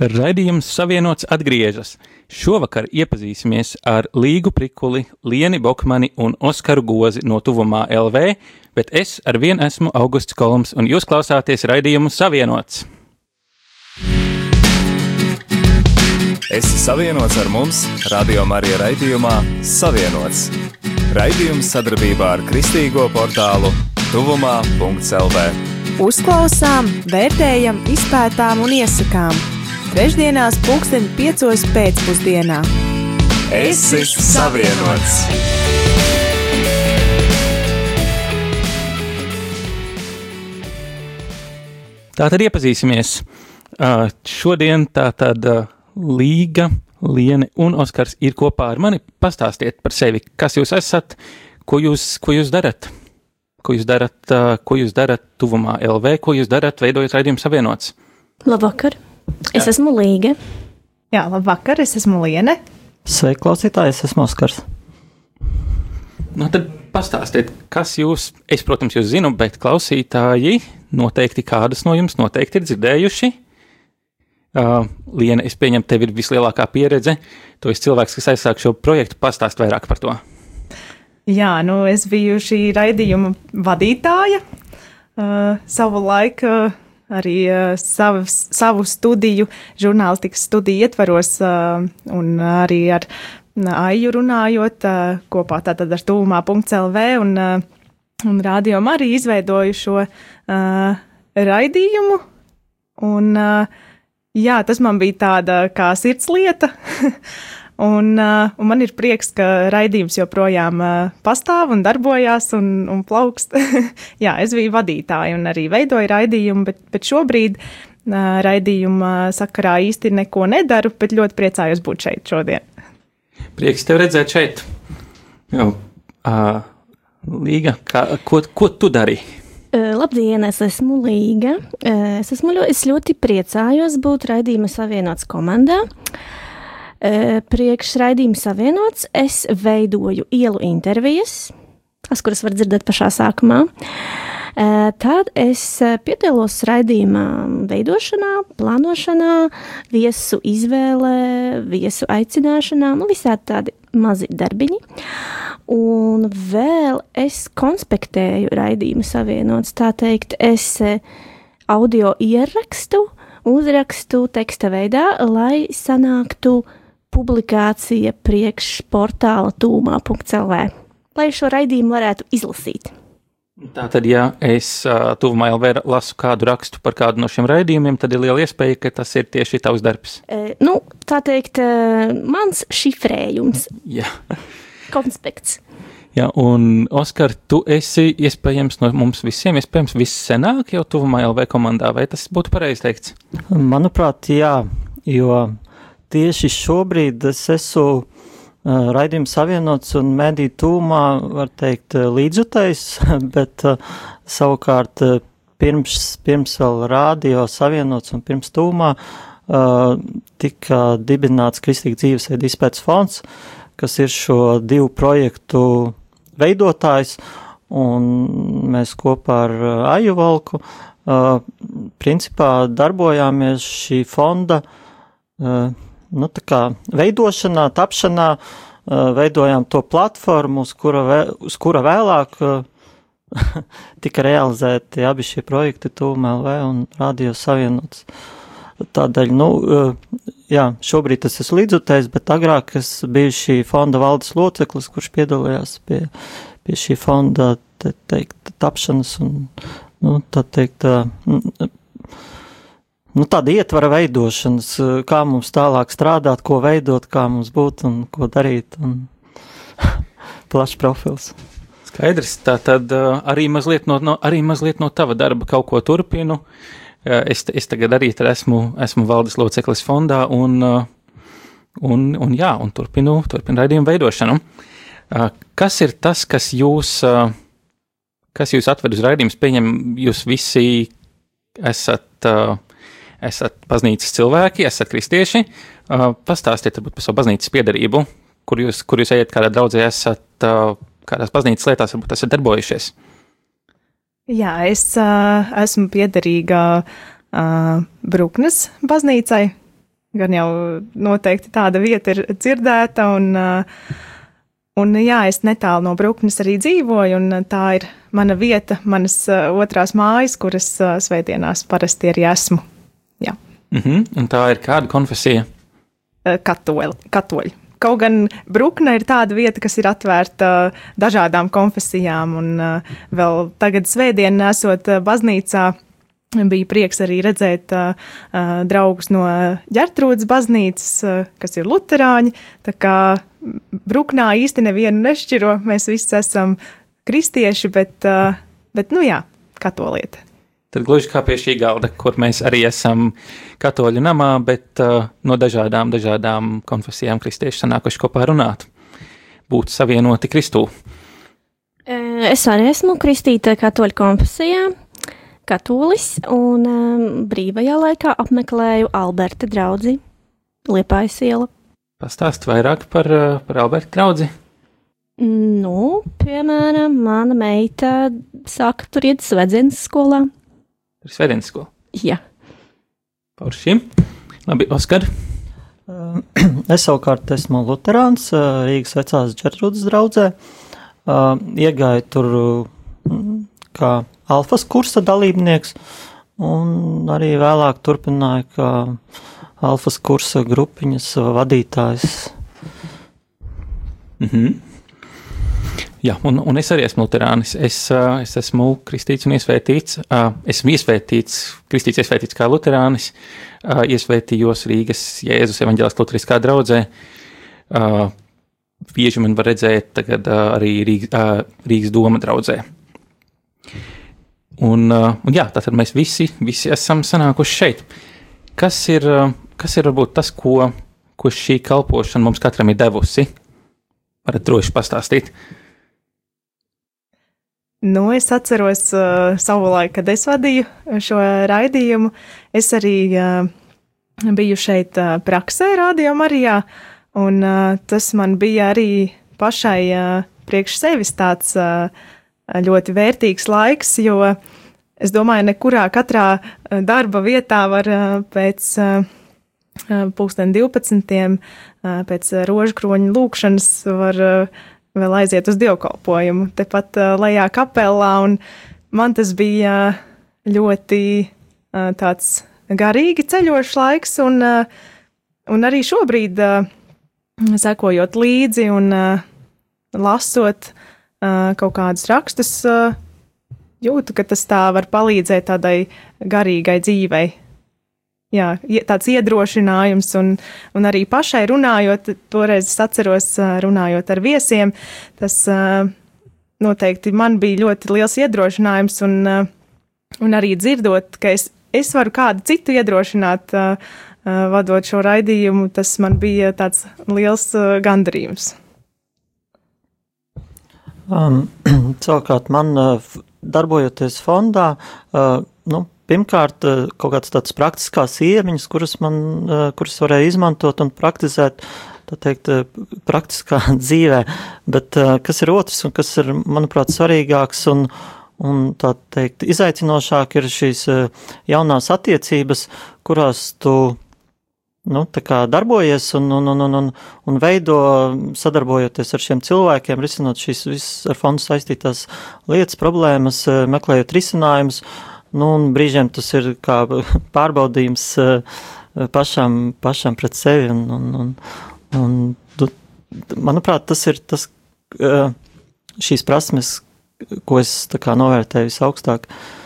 Raidījums Savienots atgriežas. Šovakar iepazīsimies ar Līgu Prikuli, Lieni Bokmani un Oskaru Gozi no Tuvumā LV, bet es ar vienu esmu Augusts Kolums un jūs klausāties raidījumu Savienots. Esi savienots ar mums, Radio Marija raidījumā Savienots. Raidījums sadarbībā ar Kristīgo portālu Tuvumā.CLV. Uzklausām, vērtējam, izpētām un iesakām. Trešdienās, pulksten piecos pēcpusdienā. Esi savienots! Tātad iepazīsimies. Uh, šodien tātad uh, Līga, Liene un Oskars ir kopā ar mani. Pastāstiet par sevi, kas jūs esat, ko jūs, ko jūs darat, ko jūs darat, uh, ko jūs darat tuvumā LV, ko jūs darat, veidojot raidījumu savienots. Labvakar! Es esmu Līga. Jā, labvakar, es esmu Liene. Sveiki, klausītāji, es esmu Oskars. Nu, tad pastāstiet, kas jūs, es, protams, jūs zinu, bet klausītāji noteikti kādas no jums noteikti ir dzirdējuši. Uh, Liena, es pieņemu, tev ir vislielākā pieredze. Tu esi cilvēks, kas aizsāk šo projektu, pastāst vairāk par to. Jā, nu es biju šī raidījuma vadītāja. Uh, savu laiku uh, arī uh, savu, savu studiju, žurnālistikas studiju ietvaros uh, un arī ar Aiju runājot uh, kopā tātad ar tūmā.lv un, uh, un rādījumu arī izveidoju šo uh, raidījumu. Un, uh, jā, tas man bija tāda kā sirdslieta. Un, uh, un man ir prieks, ka raidījums joprojām uh, pastāv un darbojās un, un plaukst. Jā, es biju vadītāja un arī veidoju raidījumu, bet, bet šobrīd uh, raidījuma sakarā īsti neko nedaru, bet ļoti priecājos būt šeit šodien. Prieks tev redzēt šeit. Jau, uh, Līga, kā, ko, ko tu dari? Labdien, es esmu Līga. Es, esmu ļoti, es ļoti priecājos būt raidījuma savienots komandā. Uh, Priekšraidījuma savienots es veidoju ielu intervijas, tās, kuras var dzirdēt pašā sākumā. Uh, Tad es piedalos raidījuma veidošanā, plānošanā, viesu izvēlē, viesu aicināšanā, nu visādi tādi mazi darbiņi. Un vēl es konspektēju raidījumu savienots, tā teikt, es eh, audio ierakstu, uzrakstu teksta veidā, lai sanāktu publikācija priekš portāla tūmā.lv, lai šo raidījumu varētu izlasīt. Tātad, ja es uh, tuvumā LV lasu kādu rakstu par kādu no šiem raidījumiem, tad ir liela iespēja, ka tas ir tieši tavs darbs. E, nu, tā teikt, e, mans šifrējums, Jā, konspekts. Jā un Oskar, tu esi iespējams no mums visiem, iespējams, vissenāk jau tuvumā LV komandā, vai tas būtu pareizi teikts? Manuprāt, jā, jo tieši šobrīd es esmu raidījums savienots un mediju tūmā, var teikt, līdzjutējs, bet savukārt pirms, pirms vēl rādio savienots un pirms tūmā tika dibināts Kristīgi dzīvesveidu izpētes fonds, kas ir šo divu projektu veidotājs, un mēs kopā ar Aju Valku principā darbojāmies šī fonda nu, tā kā veidošanā, tapšanā, veidojām to platformu, uz kura, vē, uz kura vēlāk tika realizēti abi šie projekti, TUMLV un Radio Savienots. Tādēļ, nu, jā, šobrīd tas esmu līdzutējs, bet agrāk es biju šī fonda valdes loceklis, kurš piedalījās pie, pie šī fonda, te teikt, tapšanas un, nu, tā teikt, nu, tāda ietvara veidošanas, eh, kā mums tālāk strādāt, ko veidot, kā mums būt un ko darīt. Un plašs profils. Skaidrs, tā tad uh, arī mazliet no, no, arī mazliet no tava darba kaut ko turpinu. Uh, es, es tagad arī esmu, esmu valdes loceklis fondā un, uh, un, un, jā, un turpinu, turpinu raidījumu veidošanu. Kas ir tas, kas jūs, kas jūs atved uz raidījumus? Pieņem, jūs visi esat, uh, esat baznīcas cilvēki, esat kristieši. Uh, pastāstiet varbūt par savu baznīcas piedarību, kur jūs, kur jūs ejat kādā draudzē, esat uh, kādās baznīcas lietās, varbūt esat darbojušies. Jā, es uh, esmu piederīga uh, Bruknes baznīcai. gan jau noteikti tāda vieta ir dzirdēta, un, un jā, es netālu no Bruknes arī dzīvoju, un tā ir mana vieta, manas otrās mājas, kuras svētdienās parasti arī esmu. Mm -hmm. Un tā ir kāda konfesija? Katoļi. katoļi. Kaut gan Brukne ir tāda vieta, kas ir atvērta dažādām konfesijām, un vēl tagad svētdien esot baznīcā Bija prieks arī redzēt uh, draugus no ģērtrūdas baznīcas, uh, kas ir luterāņi. Tā kā Bruknā īsti nevienu nešķiro, mēs visi esam kristieši, bet, uh, bet nu jā, katolieti. Tad gluži kā pie šī galda, kur mēs arī esam katoļu namā, bet uh, no dažādām, dažādām konfesijām kristieši sanākuši kopā runāt, būt savienoti Kristū. Es arī esmu kristīta katoļu konfesijā katolis, un um, brīvajā laikā apmeklēju Alberta draugu Liepājas iela. Pastāst vairāk par, uh, par Alberta draugu. Nu, piemēram, mana meita saka, tur iet svētdienas skolā. Tur svētdienas skolā? Jā. Par šim. Labi, Oskar. Es savukārt esmu Lutāns, uh, Rīgas vecās ģetrūdas draudzē. Uh, iegāju tur kā alfas kursa dalībnieks, un arī vēlāk turpināja kā alfas kursa grupiņas vadītājs. Mm -hmm. Jā, un, un es arī esmu luterānis. Es, es esmu kristīts un iesvētīts. Esmu iesvētīts, kristīts iesvētīts kā luterānis. Iesvētījos Rīgas Jēzus evaņģēlās luteriskā draudzē. Bieži man var redzēt tagad arī Rīgas, Rīgas doma draudzē. Un, uh, un jā, tātad mēs visi, visi esam sanākuši šeit. Kas ir, uh, kas ir varbūt tas, ko, ko šī kalpošana mums katram ir devusi? Varat droši pastāstīt. Nu, es atceros uh, savu laiku, kad es vadīju šo raidījumu. Es arī uh, biju šeit uh, praksē, Radio Marijā, un uh, tas man bija arī pašai uh, priekš sevis tāds uh, ļoti vērtīgs laiks, jo es domāju, nekurā katrā eh, darba vietā var eh, pēc eh, pulksten 12. pēc rožkroņa lūkšanas var vēl aiziet uz dievkalpojumu, tepat lejā kapelā, man tas bija ļoti tāds garīgi ceļošs laiks, un, un arī šobrīd, sekojot līdzi un lasot, kaut kādus rakstus, jūtu, ka tas tā var palīdzēt tādai garīgai dzīvei. Jā, tāds iedrošinājums, un, un arī pašai runājot, toreiz es atceros, runājot ar viesiem, tas noteikti man bija ļoti liels iedrošinājums, un, un arī dzirdot, ka es, es varu kādu citu iedrošināt, vadot šo raidījumu, tas man bija tāds liels gandarījums. Um, savukārt man darbojoties fondā, uh, nu, pirmkārt, uh, kaut kādas tādas praktiskās iemaņas, kuras man, uh, kuras varēja izmantot un praktizēt, tā teikt, uh, praktiskā dzīvē, bet uh, kas ir otrs un kas ir, manuprāt, svarīgāks un, un tā teikt, izaicinošāk ir šīs uh, jaunās attiecības, kurās tu nu, darbojies un, un, un, un, un veido, sadarbojoties ar šiem cilvēkiem, risinot šīs visas ar fondu saistītās lietas, problēmas, eh, meklējot risinājumus. Nu, un brīžiem tas ir kā pārbaudījums eh, pašam, pašam pret sevi. Un, un, un, un, manuprāt, tas ir tas, eh, šīs prasmes, ko es novērtēju visaugstāk. Uh,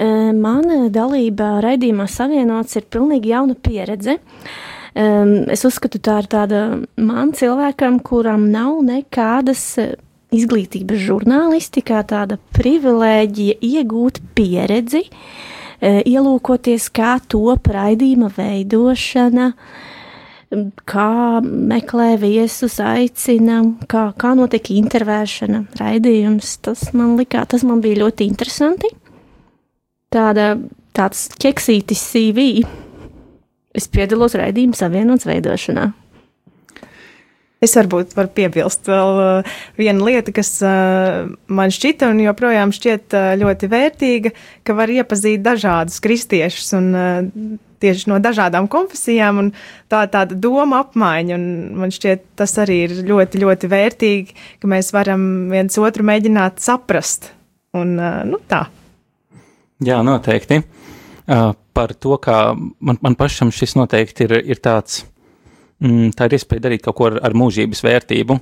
Mana dalība raidījumā savienots ir pilnīgi jauna pieredze. Es uzskatu, tā ir tāda man cilvēkam, kuram nav nekādas izglītības žurnālistikā, tāda privilēģija iegūt pieredzi, ielūkoties, kā top raidījuma veidošana, kā meklē viesus, aicina, kā, kā notiek intervēšana, raidījums. Tas man likā, tas man bija ļoti interesanti tāda, tāds ķeksītis CV. Es piedalos raidījuma savienots veidošanā. Es varbūt varu piebilst vēl uh, vienu lietu, kas uh, man šķita un joprojām šķiet uh, ļoti vērtīga, ka var iepazīt dažādus kristiešus. Un, tieši no dažādām konfesijām, un tā tāda doma apmaiņa, un man šķiet tas arī ir ļoti, ļoti vērtīgi, ka mēs varam viens otru mēģināt saprast, un nu tā. Jā, noteikti. Par to, kā man, man pašam šis noteikti ir, ir tāds, mm, tā ir iespēja darīt kaut ko ar, ar mūžības vērtību,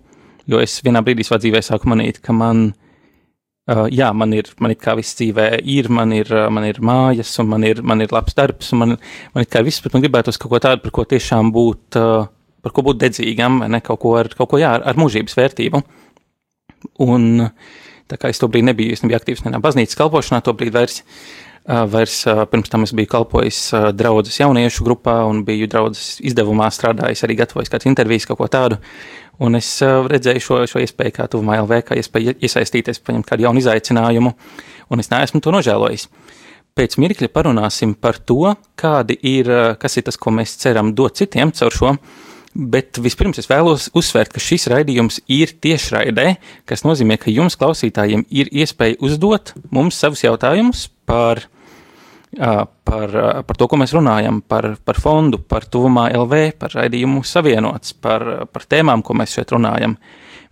jo es vienā brīdī savā dzīvē sāku manīt, ka man, uh, jā, man ir, man ir kā viss dzīvē ir, man ir, uh, man ir mājas, un man ir, man ir labs darbs, un man, man ir kā viss, bet man gribētos kaut ko tādu, par ko tiešām būt, uh, par ko būt dedzīgam, vai ne, kaut ko ar, kaut ko, jā, ar, ar mūžības vērtību. Un tā kā es to brīdi nebiju, es nebiju aktīvs nenā baznīcas kalpošanā, to brīdi vairs, vairs pirms tam es biju kalpojis draudzes jauniešu grupā un biju draudzes izdevumā strādājis, arī gatavojis kāds intervijas, kaut ko tādu. Un es redzēju šo, šo iespēju, kā tuvumā LV, kā iespēju iesaistīties, paņemt kādu jaunu izaicinājumu, un es neesmu to nožēlojis. Pēc mirkļa parunāsim par to, kādi ir, kas ir tas, ko mēs ceram dot citiem caur šo. Bet vispirms es vēlos uzsvērt, ka šis raidījums ir tiešraidē, kas nozīmē, ka jums, klausītājiem, ir iespēja uzdot mums savus jautājumus par par, par to, ko mēs runājam, par, par fondu, par tuvumā LV, par raidījumu savienots, par, par tēmām, ko mēs šeit runājam,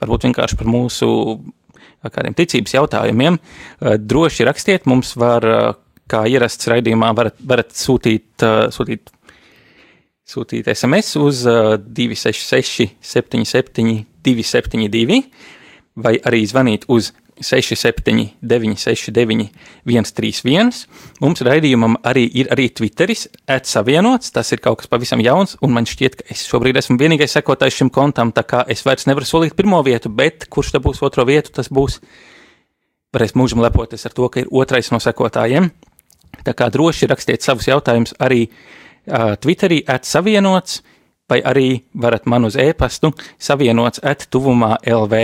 varbūt vienkārši par mūsu kādiem ticības jautājumiem. Droši rakstiet, mums var, kā ierasts raidījumā, varat, varat sūtīt, sūtīt, sūtīt SMS uz 266 77 272 vai arī zvanīt uz 67, 969, 131. Mums raidījumam arī ir arī Twitteris, atsavienots. Tas ir kaut kas pavisam jauns, un man šķiet, ka es šobrīd esmu vienīgais sekotājs šim kontam, tā kā es vairs nevaru solīt pirmo vietu, bet kurš te būs otro vietu, tas būs. Varēs mūžam lepoties ar to, ka ir otrais no sekotājiem. Tā kā droši rakstiet savus jautājumus arī uh, Twitterī, atsavienots, vai arī varat man uz e-pastu savienots at tuvumā LV.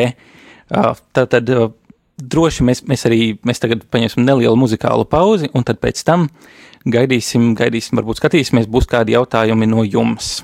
Uh, tātad uh, droši mēs, mēs arī mēs tagad paņemsim nelielu muzikālu pauzi, un tad pēc tam gaidīsim, gaidīsim, varbūt skatīsimies, būs kādi jautājumi no jums.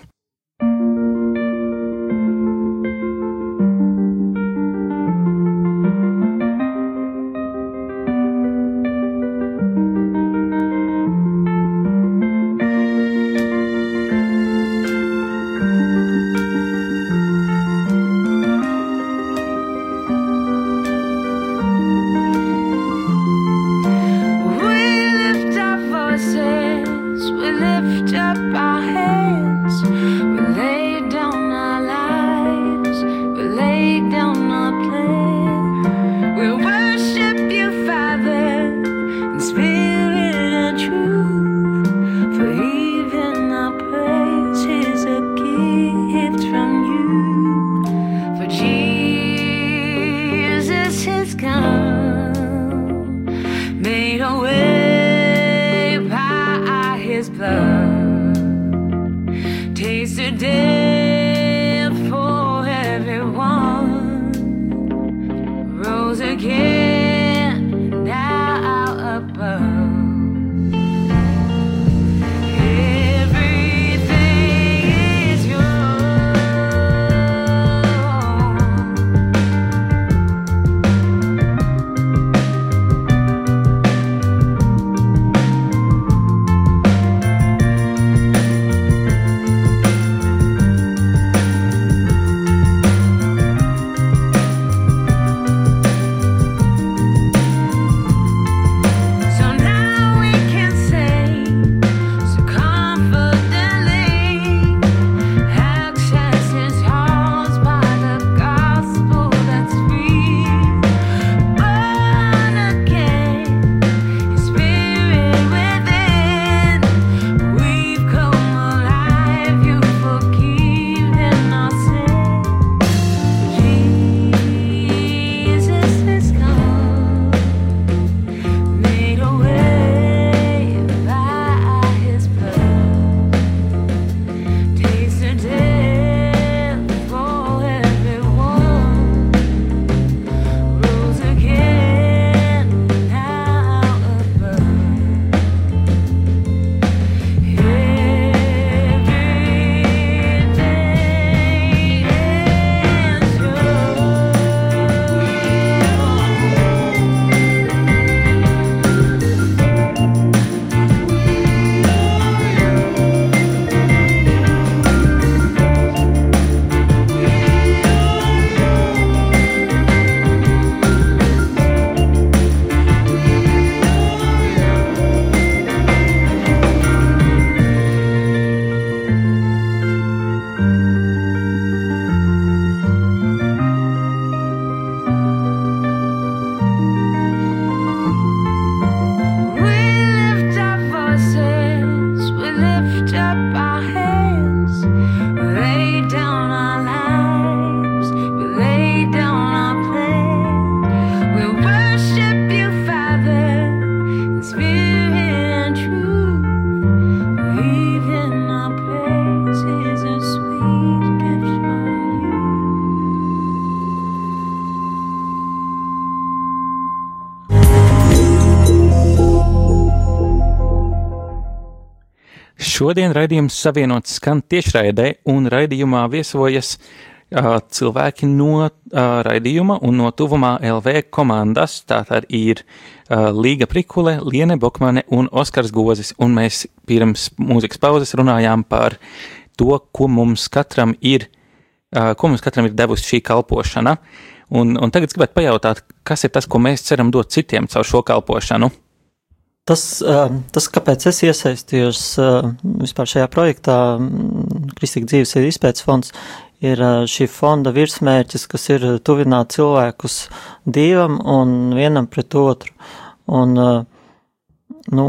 Šodien raidījums savienots skan tiešraidē, un raidījumā viesojas uh, cilvēki no uh, raidījuma un no tuvumā LV komandas. Tātad ir uh, Līga Prikule, Liene Bokmane un Oskars Gozis, un mēs pirms mūzikas pauzes runājām par to, ko mums katram ir, uh, ko mums katram ir devusi šī kalpošana. Un, un tagad gribētu pajautāt, kas ir tas, ko mēs ceram dot citiem caur šo kalpošanu? Tas, tas, kāpēc es iesaistījos vispār šajā projektā, Kristīga dzīves ir izpētes fonds, ir šī fonda virsmērķis, kas ir tuvināt cilvēkus dievam un vienam pret otru. Un, nu,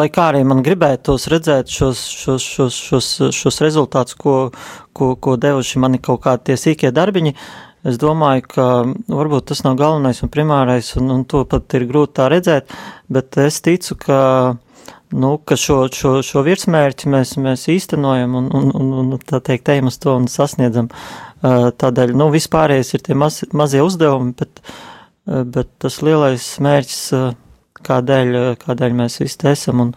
lai kā arī man gribētos redzēt šos, šos, šos, šos, šos rezultātus, ko, ko, ko devuši mani kaut kādi tie sīkie darbiņi, uh, Es domāju, ka varbūt tas nav galvenais un primārais, un, un to pat ir grūti tā redzēt, bet es ticu, ka, nu, ka šo, šo, šo virsmērķi mēs, mēs īstenojam un, un, un, un tā teikt, ejam uz to un sasniedzam. Tādēļ, nu, vispārējais ir tie maz, mazie uzdevumi, bet, bet tas lielais mērķis, kādēļ, kādēļ mēs visi esam un,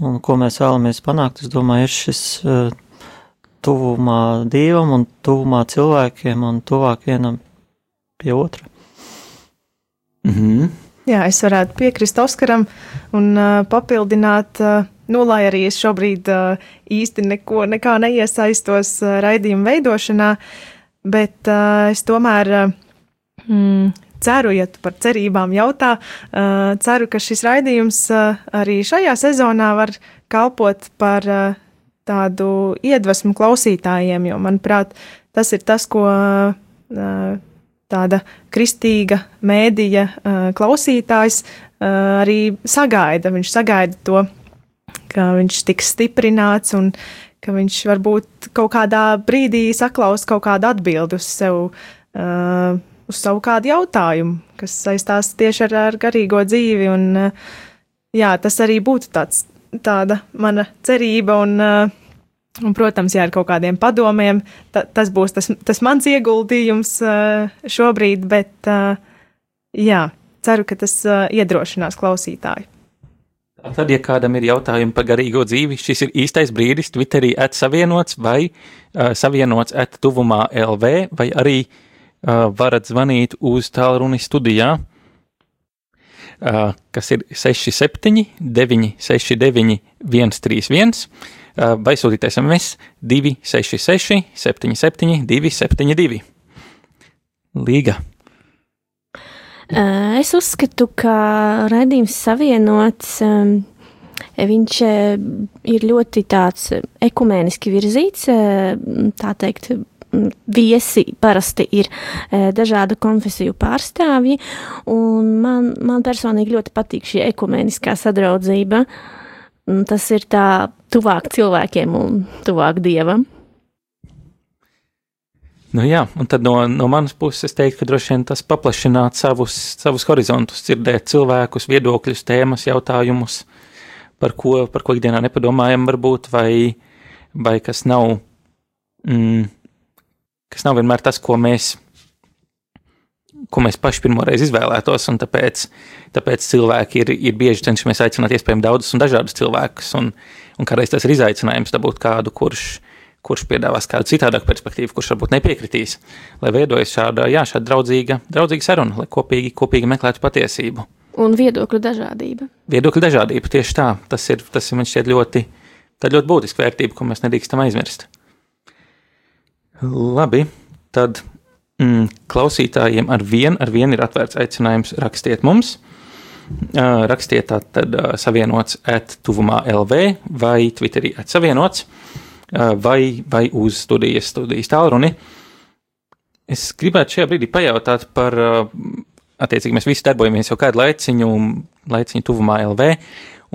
un ko mēs vēlamies panākt, es domāju, ir šis tuvumā dievam un tuvumā cilvēkiem un tuvāk vienam pie otra. Mm -hmm. Jā, es varētu piekrist Oskaram un uh, papildināt, uh, nu, lai arī es šobrīd uh, īsti neko, nekā neiesaistos uh, raidījuma veidošanā, bet uh, es tomēr uh, mm, ceru, ja tu par cerībām jautā, uh, ceru, ka šis raidījums uh, arī šajā sezonā var kalpot par uh, tādu iedvesmu klausītājiem, jo, manuprāt, tas ir tas, ko tāda kristīga mēdīja klausītājs arī sagaida. Viņš sagaida to, ka viņš tiks stiprināts un ka viņš varbūt kaut kādā brīdī saklaus kaut kādu atbildi uz sev, uz savu kādu jautājumu, kas saistās tieši ar, ar garīgo dzīvi. Un, jā, tas arī būtu tāds tāda mana cerība un, uh, un protams, jā, ar kaut kādiem padomiem, ta, tas būs tas, tas mans ieguldījums uh, šobrīd, bet uh, jā, ceru, ka tas iedrošinās klausītāju. Tad, ja kādam ir jautājumi par garīgo dzīvi, šis ir īstais brīdis Twitterī atsavienots vai uh, savienots at tuvumā LV, vai arī uh, varat zvanīt uz tālruni studijā kas ir 67, 969, 131, vai sūtīt SMS 266, 77, 272. Līga. Es uzskatu, ka raidījums savienots, viņš ir ļoti tāds ekumēniski virzīts, tā teikt, viesi parasti ir e, dažādu konfesiju pārstāvji, un man, man personīgi ļoti patīk šī ekumeniskā sadraudzība. Tas ir tā tuvāk cilvēkiem un tuvāk dievam. Nu jā, un tad no, no manas puses es teiktu, ka droši vien tas paplašināt savus, savus horizontus, dzirdēt cilvēkus, viedokļus, tēmas, jautājumus, par ko, par ko ikdienā nepadomājam varbūt, vai, vai kas nav mm, kas nav vienmēr tas, ko mēs, ko mēs paši pirmoreiz izvēlētos, un tāpēc, tāpēc cilvēki ir, ir bieži cenšamies aicināt iespējami daudzus un dažādus cilvēkus, un, un kādreiz tas ir izaicinājums dabūt kādu, kurš, kurš piedāvās kādu citādāku perspektīvu, kurš varbūt nepiekritīs, lai veidojas šāda, jā, šāda draudzīga, draudzīga saruna, lai kopīgi, kopīgi meklētu patiesību. Un viedokļu dažādība. Viedokļu dažādība, tieši tā. Tas ir, tas ir man šķiet ļoti, ļoti būtiska vērtība, ko mēs nedrīkstam aizmirst. Labi, tad mm, klausītājiem ar vienu vien ir atvērts aicinājums rakstiet mums. Uh, rakstiet tātad uh, savienots at tuvumā LV vai Twitterī at savienots uh, vai, vai uz studijas, studijas tālruni. Es gribētu šajā brīdī pajautāt par, attiecīgi mēs visi darbojamies jau kādu laiciņu, laiciņu tuvumā LV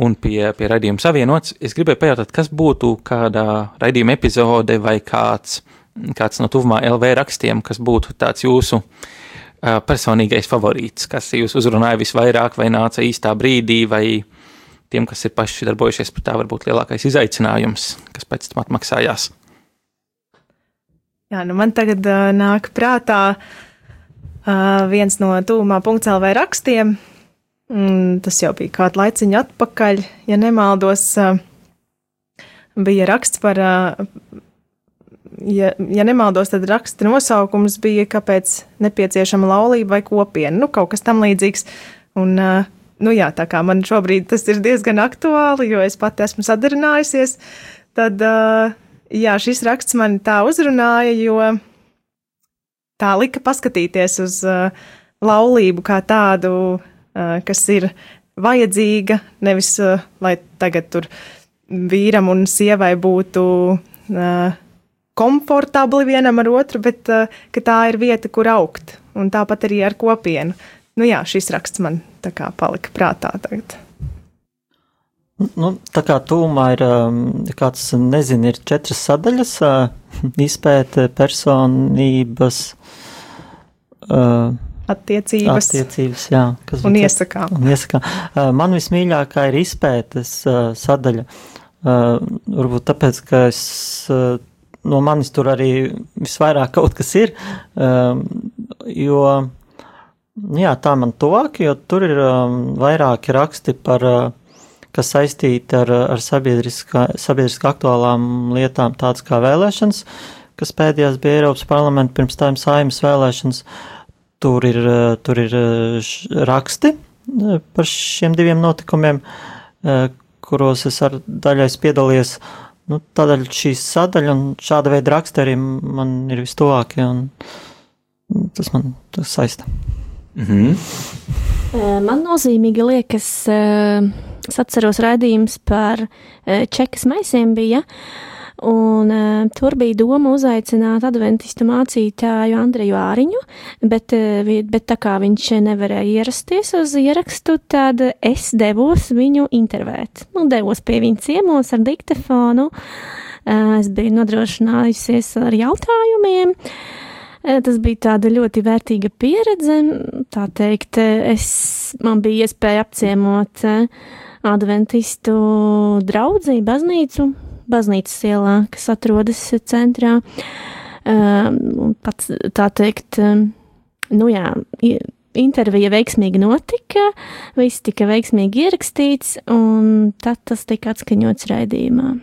un pie, pie raidījuma savienots. Es gribēju pajautāt, kas būtu kādā raidījuma epizode vai kāds kāds no tuvumā LV rakstiem, kas būtu tāds jūsu uh, personīgais favorīts, kas jūs uzrunāja visvairāk, vai nāca īstā brīdī, vai tiem, kas ir paši darbojušies pie tā, varbūt lielākais izaicinājums, kas pēc tam atmaksājās. Jā, nu man tagad uh, nāk prātā uh, viens no tuvumā .lv rakstiem. Mm, tas jau bija kādu laiciņu atpakaļ, ja nemaldos. Uh, bija raksts par, ja, ja nemaldos, tad raksta nosaukums bija, kāpēc nepieciešama laulība vai kopiena, nu, kaut kas tam līdzīgs. Un, nu jā, tā kā man šobrīd tas ir diezgan aktuāli, jo es pati esmu sadarinājusies, tad, jā, šis raksts man tā uzrunāja, jo tā lika paskatīties uz laulību kā tādu, kas ir vajadzīga, nevis lai tagad tur vīram un sievai būtu uh, komfortabli vienam ar otru, bet uh, ka tā ir vieta, kur augt. Un tāpat arī ar kopienu. Nu jā, šis raksts man tā kā palika prātā tagad. Nu, tā kā tūmā ir, kāds nezina, ir četras sadaļas - izpēte, personības, attiecības. Attiecības, jā. Un iesakām. Un iesakām. Man vismīļākā ir izpētes sadaļa. Varbūt tāpēc, ka es, no manis tur arī visvairāk kaut kas ir, jo, jā, tā man tuvāk, jo tur ir vairāki raksti par, kas saistīti ar, ar sabiedriski aktuālām lietām, tādas kā vēlēšanas, kas pēdējās bija Eiropas parlamenta pirms tām saimas vēlēšanas. Uh, Tur ir, eh, tur ir eh, raksti par šiem diviem notikumiem, kuros es ar daļais piedalījos. Nu, tādēļ šī sadaļa un šāda veida raksti arī man ir vistuvākie, un tas man tas saista. Mm -hmm. Man nozīmīgi liekas, es atceros raidījums par čekas maisiem bija, uh, Un, uh, tur bija doma uzaicināt adventistu mācītāju Andreju Āriņu, bet, uh, bet tā kā viņš nevarēja ierasties uz ierakstu, tad es devos viņu intervēt. Nu, devos pie viņa ciemos ar diktafonu. Uh, es biju nodrošinājusies ar jautājumiem. Tas bija tāda ļoti vērtīga pieredze. Tā teikt, es, man bija iespēja apciemot adventistu draugu, baznīcu baznīcas ielā, kas atrodas centrā. Um, pats tā teikt, um, nu jā, intervija veiksmīgi notika, viss tika veiksmīgi ierakstīts, un tad tas tika atskaņots raidījumā.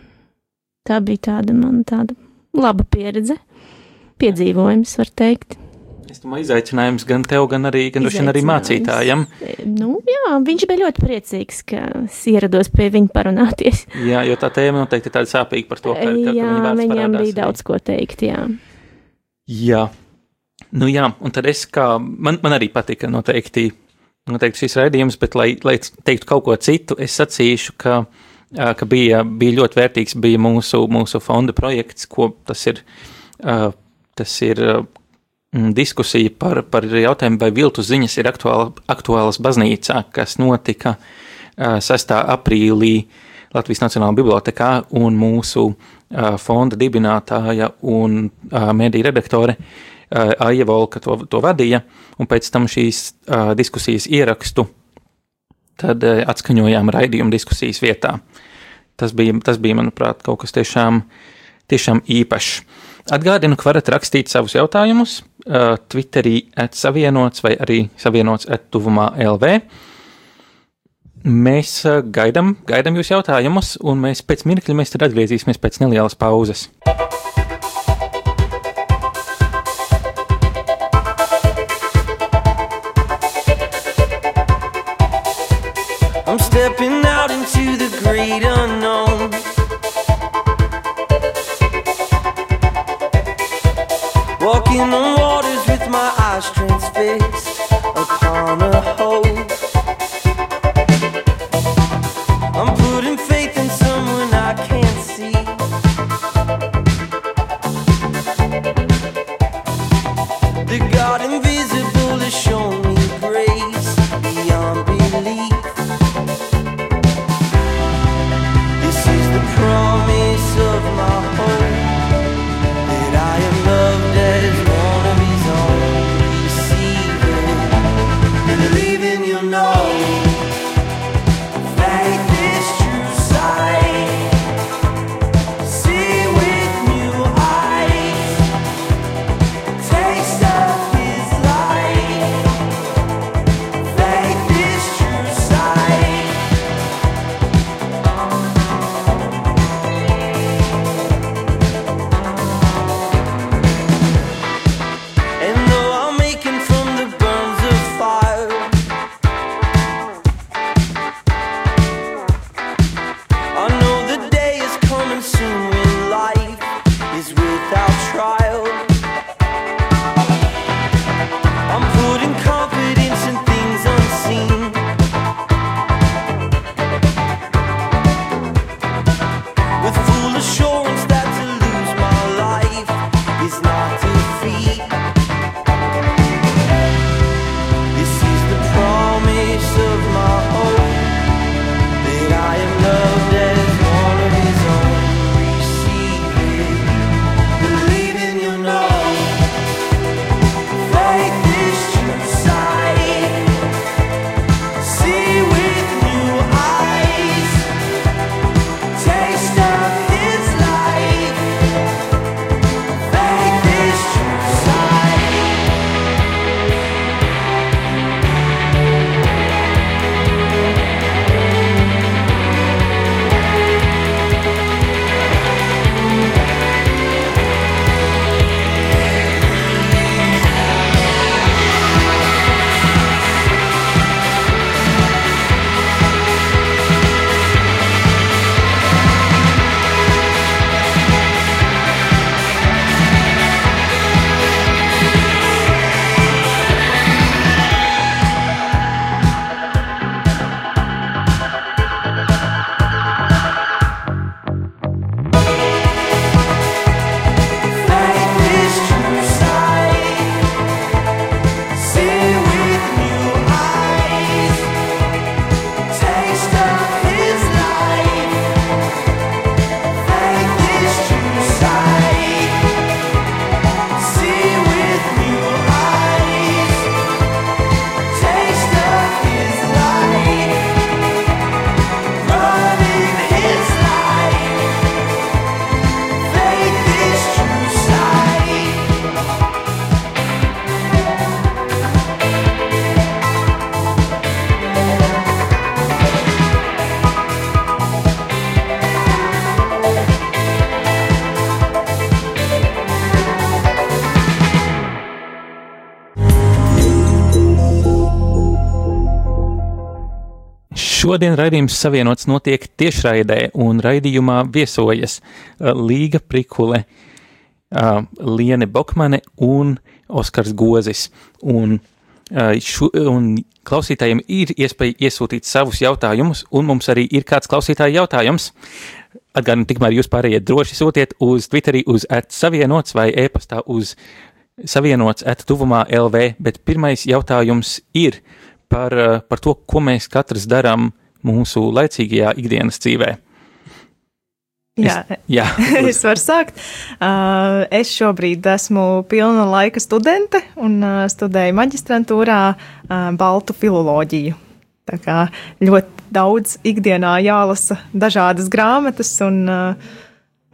Tā bija tāda man tāda laba pieredze, piedzīvojums, var teikt. Es domāju, izaicinājums gan tev, gan arī, gan arī mācītājam. Nu, jā, viņš bija ļoti priecīgs, ka es ierados pie viņa parunāties. Jā, jo tā tēma noteikti ir tāda sāpīga par to, ka, ka jā, viņam parādās, bija daudz ko teikt, jā. Jā, nu jā, un tad es kā, man, man arī patika noteikti, noteikti šis raidījums, bet lai, lai teiktu kaut ko citu, es sacīšu, ka, ka bija, bija ļoti vērtīgs, bija mūsu, mūsu fonda projekts, ko tas ir, tas ir diskusija par, par jautājumu, vai viltu ziņas ir aktuāla, aktuālas baznīcā, kas notika 6. aprīlī Latvijas Nacionālajā bibliotekā, un mūsu fonda dibinātāja un mediju redaktore Aija Volka to, to vadīja, un pēc tam šīs diskusijas ierakstu tad atskaņojām raidījumu diskusijas vietā. Tas bija, tas bija manuprāt, kaut kas tiešām, tiešām īpašs. Atgādinu, ka varat rakstīt savus jautājumus uh, Twitterī atsavienots vai arī savienots attuvumā LV. Mēs uh, gaidām, gaidām jūs jautājumus, un mēs pēc mirkļa mēs tad atgriezīsimies pēc nelielas pauzes. I'm stepping out into the great unknown. Walking on face. Šodien raidījums savienots notiek tiešraidē, un raidījumā viesojas uh, Līga Prikule, uh, Liene Bokmane un Oskars Gozis. Un, uh, šu, un klausītājiem ir iespēja iesūtīt savus jautājumus, un mums arī ir kāds klausītāja jautājums. Atgādinu, tikmēr jūs pārējie droši sūtiet uz Twitterī uz atsavienots vai e-pastā uz savienots atuvumā LV, bet pirmais jautājums ir par, par to, ko mēs katrs darām mūsu laicīgajā ikdienas dzīvē. Jā, Es, jā, es varu sākt. Uh, es šobrīd esmu pilna laika studente un uh, studēju maģistrantūrā uh, Baltu filoloģiju. Tā kā ļoti daudz ikdienā jālasa dažādas grāmatas, un, uh,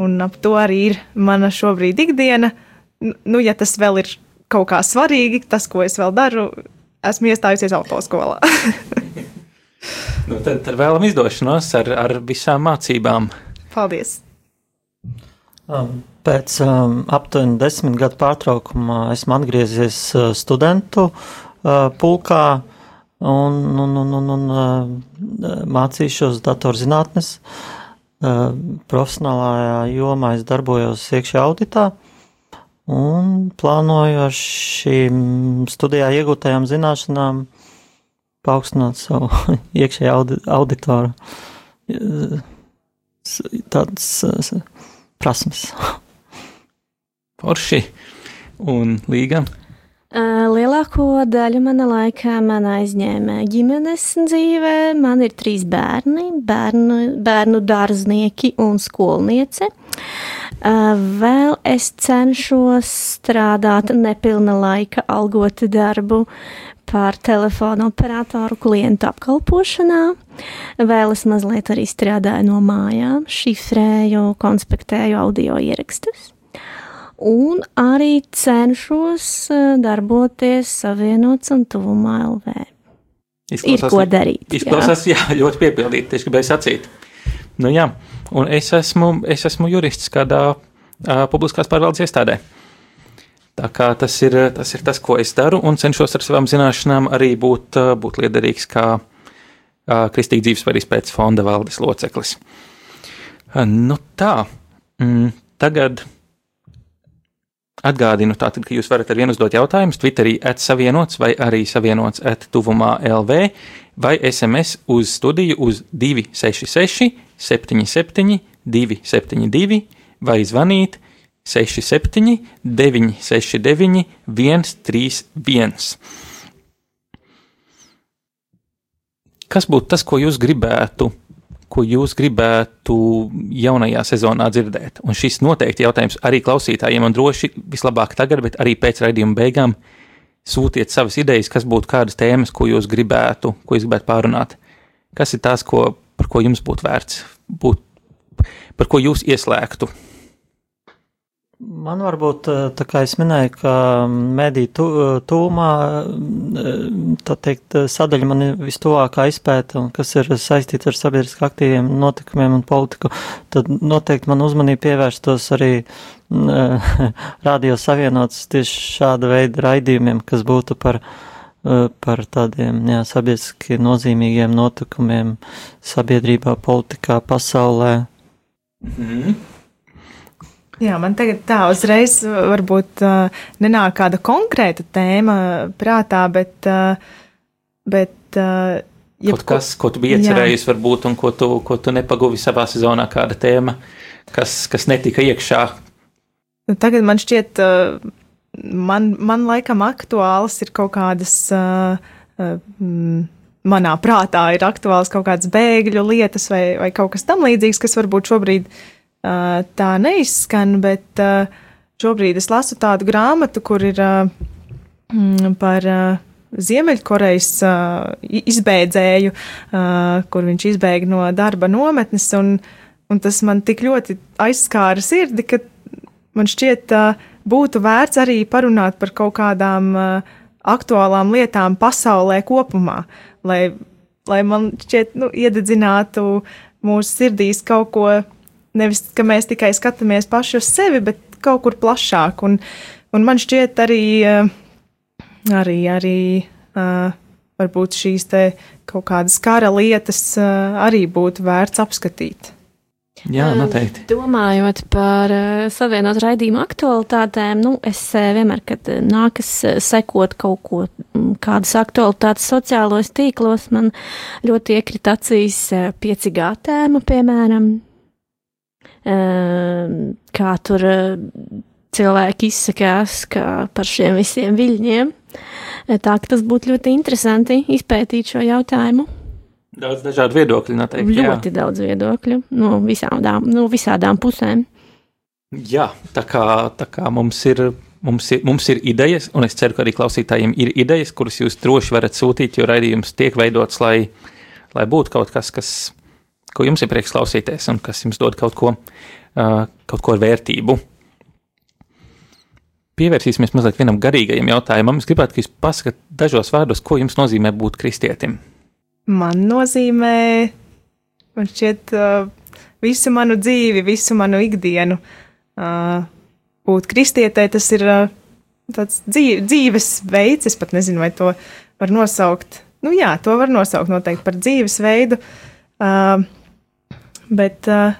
un ap to arī ir mana šobrīd ikdiena. Nu, ja tas vēl ir kaut kā svarīgi, tas, ko es vēl daru, esmu iestājusies autoskolā. nu, tad, tad vēlam izdošanos ar, ar visām mācībām. Paldies! Um, Pēc um, aptuveni desmit gadu pārtraukuma esmu atgriezies uh, studentu uh, pulkā un, un, un, un, un uh, mācīšos datorzinātnes. Uh, profesionālajā jomā es darbojos iekšā auditā un plānoju ar šīm studijā iegūtajām zināšanām paaugstināt savu iekšējā audi auditoru tādas prasmes. Forši un līga. Lielāko daļu mana laika man aizņēma ģimenes dzīve. Man ir trīs bērni, bērnu, bērnu dārznieki un skolniece. Uh, Vēl es cenšos strādāt nepilna laika algotu darbu par telefonu operatoru klientu apkalpošanā. Vēl es mazliet arī strādāju no mājām, šifrēju, konspektēju audio ierakstus. Un arī cenšos darboties savienots un tuvumā LV. Ir ko darīt. Izklausās, jā. jā, ļoti piepildīti, tieši gribēju sacīt. Nu jā, un es esmu, es esmu jurists kādā publiskās pārvaldes iestādē. Tā kā tas ir, tas ir tas, ko es daru, un cenšos ar savām zināšanām arī būt, būt liederīgs kā uh, Kristīga dzīvesvaras pēc fonda valdes loceklis. Nu tā, mm, tagad Atgādinu, tātad, ka jūs varat ar vienu uzdot jautājumus Twitterī atsavienots vai arī savienots at tuvumā LV vai SMS uz studiju uz 266 77 272 vai zvanīt 67 969 131. Kas būtu tas, ko jūs gribētu ko jūs gribētu jaunajā sezonā dzirdēt. Un šis noteikti jautājums arī klausītājiem, un droši vislabāk tagad, bet arī pēc raidījuma beigām sūtiet savas idejas, kas būtu kādas tēmas, ko jūs gribētu, ko jūs gribētu pārunāt. Kas ir tās, ko, par ko jums būtu vērts, būt, par ko jūs ieslēgtu? Man varbūt, eh, tā kā es minēju, ka mediju tu- tūmā, eh, tā teikt, sadaļa man ir vistuvākā izpēta, un kas ir saistīta ar sabiedriski aktīviem notikumiem un politiku, tad noteikti man uzmanību pievērstos arī mm, eh, radio savienots tieši šāda veida raidījumiem, kas būtu par, eh, par tādiem jā, sabiedriski nozīmīgiem notikumiem sabiedrībā, politikā, pasaulē. Mm. Jā, man tagad tā uzreiz varbūt uh, nenāk kāda konkrēta tēma prātā, bet, uh, bet uh, Kaut kas, ko tu biji Jā. iecerējis, varbūt, un ko tu, ko tu nepaguvi savā sezonā, kāda tēma, kas, kas netika iekšā. Nu, tagad man šķiet, uh, man, man laikam aktuāls ir kaut kādas, uh, uh, manā prātā ir aktuāls kaut kādas bēgļu lietas vai, vai kaut kas tam līdzīgs, kas varbūt šobrīd uh, tā neizskan, bet uh, šobrīd es lasu tādu grāmatu, kur ir uh, mm, par uh, Ziemeļkorejas uh, izbēdzēju, uh, kur viņš izbēga no darba nometnes, un, un tas man tik ļoti aizskāra sirdi, ka man šķiet, uh, būtu vērts arī parunāt par kaut kādām uh, aktuālām lietām pasaulē kopumā, lai, lai man šķiet, nu, iededzinātu mūsu sirdīs kaut ko, nevis, ka mēs tikai skatāmies paši uz sevi, bet kaut kur plašāk. Un, un man šķiet arī, uh, arī, arī uh, varbūt šīs te kaut kādas kara lietas uh, arī būtu vērts apskatīt. Jā, noteikti. Domājot par uh, savienot raidījumu aktualitātēm, nu, es uh, vienmēr, kad nākas sekot kaut ko, kādas aktualitātes sociālos tīklos, man ļoti iekrita acīs 5G tēma, piemēram, kā tur cilvēki izsakās par šiem visiem viļņiem. Tā ka tas būtu ļoti interesanti izpētīt šo jautājumu. Daudz dažādu viedokļu, noteikti. Ļoti jā. daudz viedokļu no visādām, no visādām pusēm. Jā, tā kā, tā kā mums, ir, mums, ir, mums ir idejas, un es ceru, ka arī klausītājiem ir idejas, kuras jūs droši varat sūtīt, jo raidījums tiek veidots, lai, lai būtu kaut kas, kas, ko jums ir prieks klausīties, un kas jums dod kaut ko, kaut ko ar vērtību pievērsīsimies mazliet vienam garīgajam jautājumam. Es gribētu, ka jūs pasakāt dažos vārdos, ko jums nozīmē būt kristietim. Man nozīmē, man šķiet, uh, visu manu dzīvi, visu manu ikdienu. Uh, būt kristietē, tas ir uh, tāds dzīv, dzīves veids, es pat nezinu, vai to var nosaukt. Nu jā, to var nosaukt noteikti par dzīvesveidu, uh, bet uh,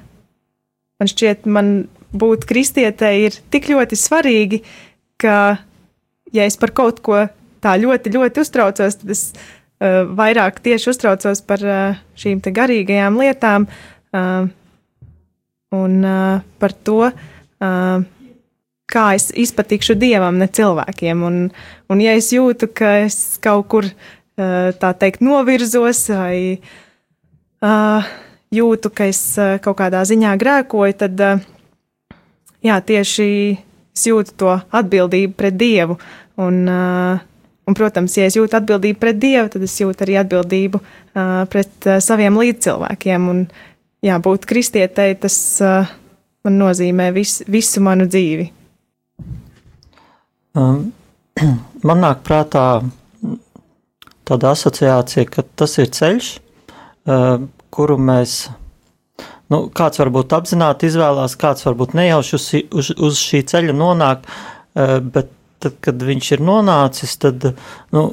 man šķiet, man būt kristietei ir tik ļoti svarīgi, ka, ja es par kaut ko tā ļoti, ļoti uztraucos, tad es vairāk tieši uztraucos par uh, šīm garīgajām lietām uh, un par to, kā es izpatikšu dievam, ne cilvēkiem. Un, un ja es jūtu, ka es kaut kur tā teikt novirzos vai jūtu, ka es kaut kādā ziņā grēkoju, tad jā, tieši es jūtu to atbildību pret Dievu. Un, uh, un, protams, ja es jūtu atbildību pret Dievu, tad es jūtu arī atbildību uh, pret uh, saviem līdzcilvēkiem. Un, jā, būt kristietei, tas uh, man nozīmē vis, visu manu dzīvi. Um, man nāk prātā tāda asociācija, ka tas ir ceļš, uh, kuru mēs nu, kāds varbūt apzināti izvēlās, kāds varbūt nejauši uz, uz, uz šī ceļa nonāk, eh, bet tad, kad viņš ir nonācis, tad nu,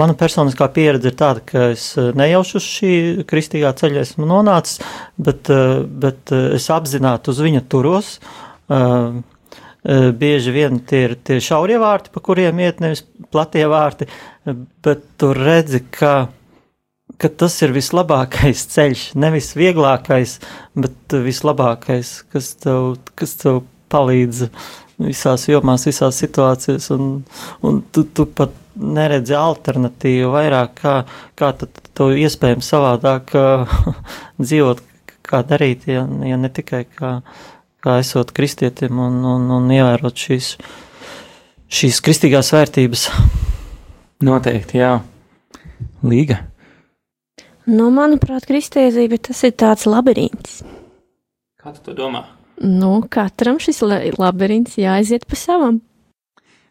mana personiskā pieredze ir tāda, ka es eh, nejauši uz šī kristīgā ceļa esmu nonācis, bet, eh, bet es apzināti uz viņa turos. Bieži vien tie ir tie šaurie vārti, pa kuriem iet nevis platie vārti, bet tur redzi, ka ka tas ir vislabākais ceļš, nevis vieglākais, bet vislabākais, kas tev, kas tev palīdz visās jomās, visās situācijās, un, un tu, tu pat neredzi alternatīvu vairāk, kā, kā to iespējams savādāk dzīvot, kā darīt, ja, ja ne tikai kā, kā esot kristietim un, un, un ievērot šīs, šīs kristīgās vērtības. Noteikti, jā. Līga. Nu, manuprāt, kristietība tas ir tāds labirints. Kā tu to domā? Nu, katram šis labirints jāaiziet pa savam.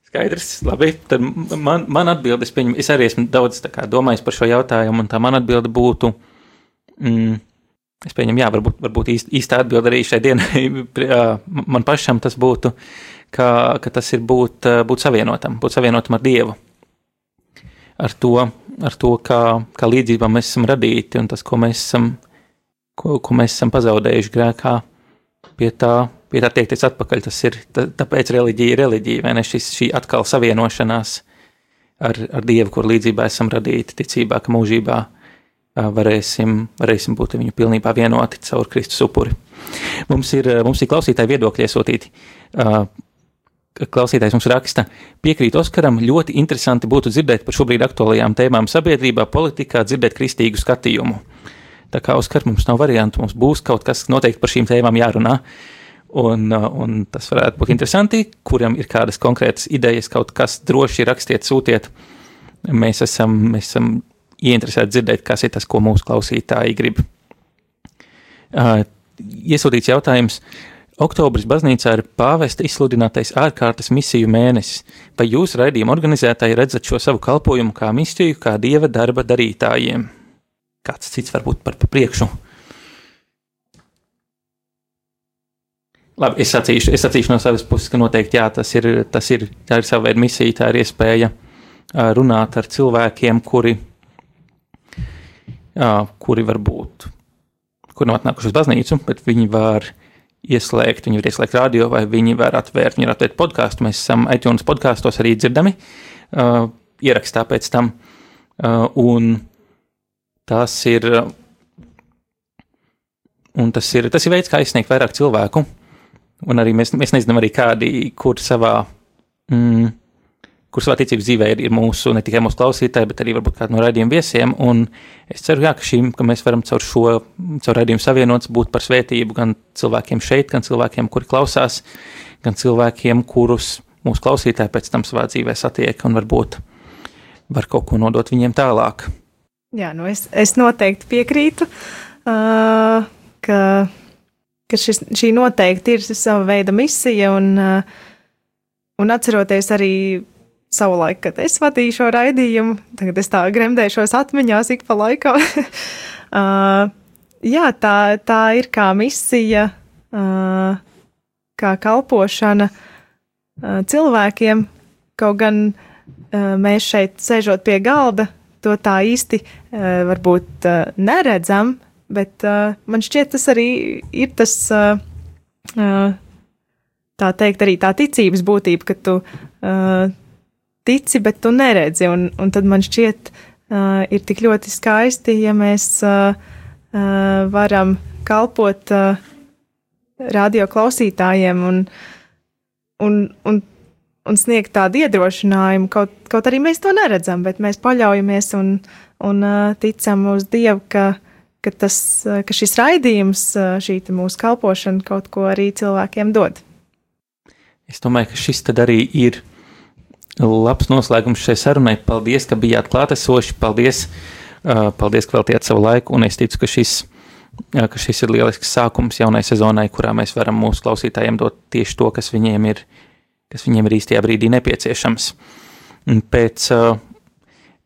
Skaidrs, labi. Tad man, man atbildes, pieņem, es arī esmu daudz kā, domājis par šo jautājumu, un tā man atbilde būtu, mm, es pieņemu, jā, varbūt, varbūt īst, īsta atbilde arī šai dienai, man pašam tas būtu, ka, ka tas ir būt, būt savienotam, būt savienotam ar Dievu. Ar to, ar to, kā, kā līdzībā mēs esam radīti un tas, ko mēs esam, ko, ko mēs esam pazaudējuši grēkā, pie tā, pie tā tiekties atpakaļ. Tas ir, tā, tāpēc reliģija ir reliģija, vai ne šis, šī atkal savienošanās ar, ar Dievu, kur līdzībā esam radīti, ticībā, ka mūžībā varēsim, varēsim būt viņu pilnībā vienoti caur Kristus upuri. Mums ir, mums ir klausītāji viedokļi iesūtīti klausītājs mums raksta, piekrīt Oskaram, ļoti interesanti būtu dzirdēt par šobrīd aktuālajām tēmām sabiedrībā, politikā, dzirdēt kristīgu skatījumu. Tā kā Oskar mums nav variantu, mums būs kaut kas noteikti par šīm tēmām jārunā. Un, un tas varētu būt interesanti, kuram ir kādas konkrētas idejas, kaut kas droši rakstiet, sūtiet. Mēs esam, mēs esam ieinteresēti dzirdēt, kas ir tas, ko mūsu klausītāji grib. Uh, iesūtīts jautājums. Uh, Oktobris baznīcā ir pāvesta izsludinātais ārkārtas misiju mēnesis. Vai jūs, raidījuma organizētāji, redzat šo savu kalpošanu kā misiju, kā dieva darba darītājiem? Kāds cits varbūt par pa priekšu? Labi, es sacīšu, es sacīšu no savas puses, ka noteikti jā, tas ir, tas ir, tā ir sava veida misija, tā ir iespēja runāt ar cilvēkiem, kuri, kuri varbūt, kur nav atnākuši uz baznīcu, bet viņi var ieslēgt, viņi var ieslēgt radio, vai viņi var atvērt, viņi var atvērt podkāstu. Mēs esam iTunes podkāstos arī dzirdami, uh, ierakstā pēc tam. Uh, un tas ir, tas ir, tas ir veids, kā izsniegt vairāk cilvēku. Un arī mēs, mēs nezinām arī kādi, kur savā, mm, kur savā ticības dzīvē ir, ir mūsu, ne tikai mūsu klausītāji, bet arī varbūt kādi no raidījuma viesiem. Un es ceru, jā, ka, šīm, ka mēs varam caur šo, caur raidījumu savienots būt par svētību gan cilvēkiem šeit, gan cilvēkiem, kuri klausās, gan cilvēkiem, kurus mūsu klausītāji pēc tam savā dzīvē satiek un varbūt var kaut ko nodot viņiem tālāk. Jā, nu es, es noteikti piekrītu, uh, ka, ka šis, šī noteikti ir sava veida misija un, uh, un atceroties arī savulaik, kad es vadīju šo raidījumu, tagad es tā gremdēšos atmiņās ik pa laikam. uh, jā, tā, tā ir kā misija, uh, kā kalpošana uh, cilvēkiem, kaut gan uh, mēs šeit sēžot pie galda, to tā īsti uh, varbūt uh, neredzam, bet uh, man šķiet tas arī ir tas, tā teikt, arī tā ticības būtība, ka tu tici, bet tu neredzi. Un, un tad man šķiet, ir tik ļoti skaisti, ja mēs varam kalpot radio klausītājiem un, un, un, un sniegt tādu iedrošinājumu. Kaut, kaut arī mēs to neredzam, bet mēs paļaujamies un, un uh, ticam uz Dievu, ka, ka, tas, uh, ka šis raidījums, uh, šī mūsu kalpošana kaut ko arī cilvēkiem dod. Es domāju, ka šis arī ir labs noslēgums šai sarunai. Paldies, ka bijāt klātesoši. Paldies, paldies ka veltījāt savu laiku. Un es ticu, ka šis, ka šis ir lielisks sākums jaunai sezonai, kurā mēs varam mūsu klausītājiem dot tieši to, kas viņiem ir, kas viņiem ir īstajā brīdī nepieciešams. Un pēc uh,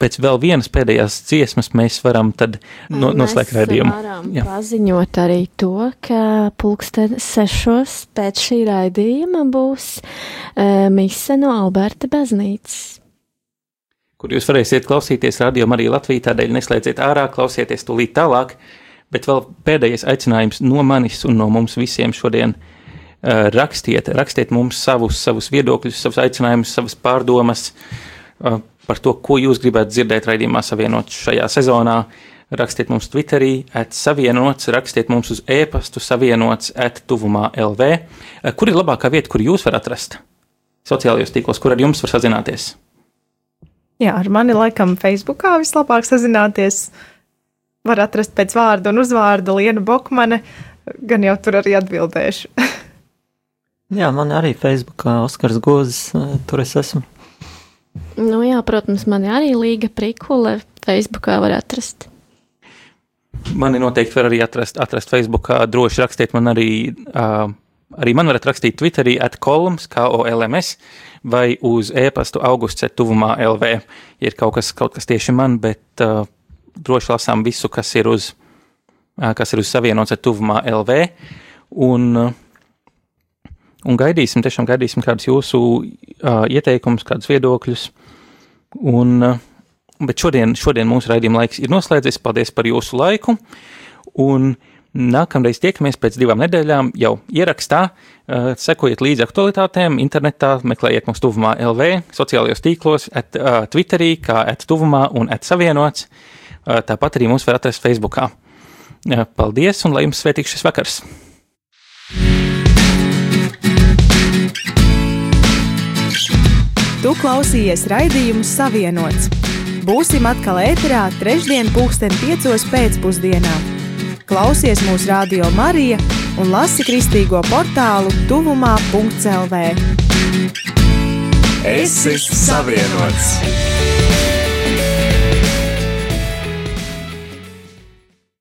pēc vēl vienas pēdējās dziesmas mēs varam tad no, noslēgt raidījumu. Jā. paziņot arī to, ka pulksten sešos pēc šī raidījuma būs uh, mise no Alberta baznīcas. Kur jūs varēsiet klausīties radio arī Latvijā, tādēļ neslēdziet ārā, klausieties tūlīt tālāk, bet vēl pēdējais aicinājums no manis un no mums visiem šodien. Uh, rakstiet, rakstiet mums savus, savus viedokļus, savus aicinājumus, savas pārdomas, uh, par to, ko jūs gribētu dzirdēt raidījumā savienot šajā sezonā. Rakstiet mums Twitterī, atsavienots, rakstiet mums uz e-pastu savienots, attuvumā LV. Kur ir labākā vieta, kur jūs varat atrast? Sociālajos tīklos, kur ar jums var sazināties? Jā, ar mani laikam Facebookā vislabāk sazināties. Var atrast pēc vārda un uzvārda Lienu Bokmane, gan jau tur arī atbildēšu. Jā, man arī Facebookā Oskars Gozes, tur es esmu. Nu, jā, protams, man arī Līga Prikula Facebookā var atrast. Mani noteikti var arī atrast, atrast Facebookā. Droši rakstiet man arī, uh, arī man varat rakstīt Twitterī at kolums, kā OLMS, vai uz e-pastu augusts tuvumā LV. Ir kaut kas, kaut kas tieši man, bet uh, droši lasām visu, kas ir uz, uh, kas ir uz savienots ar tuvumā LV. Un, uh, un gaidīsim, tiešām gaidīsim kādus jūsu uh, ieteikumus, kādus viedokļus. Un, uh, bet šodien, šodien mūsu raidījuma laiks ir noslēdzies. Paldies par jūsu laiku. Un nākamreiz tiekamies pēc divām nedēļām jau ierakstā. Uh, sekojiet līdzi aktualitātēm, internetā, meklējiet mūsu tuvumā LV, sociālajos tīklos, at, uh, Twitterī, kā at tuvumā un at savienots. Uh, tāpat arī mūs var atrast Facebookā. Paldies un lai jums svētīgs šis vakars! Tu klausījies raidījumu Savienots. Būsim atkal ēterā trešdien, pulksten piecos pēcpusdienā. Klausies mūsu radio Marija un lasi kristīgo portālu tuvumā.clv. Es esmu savienots!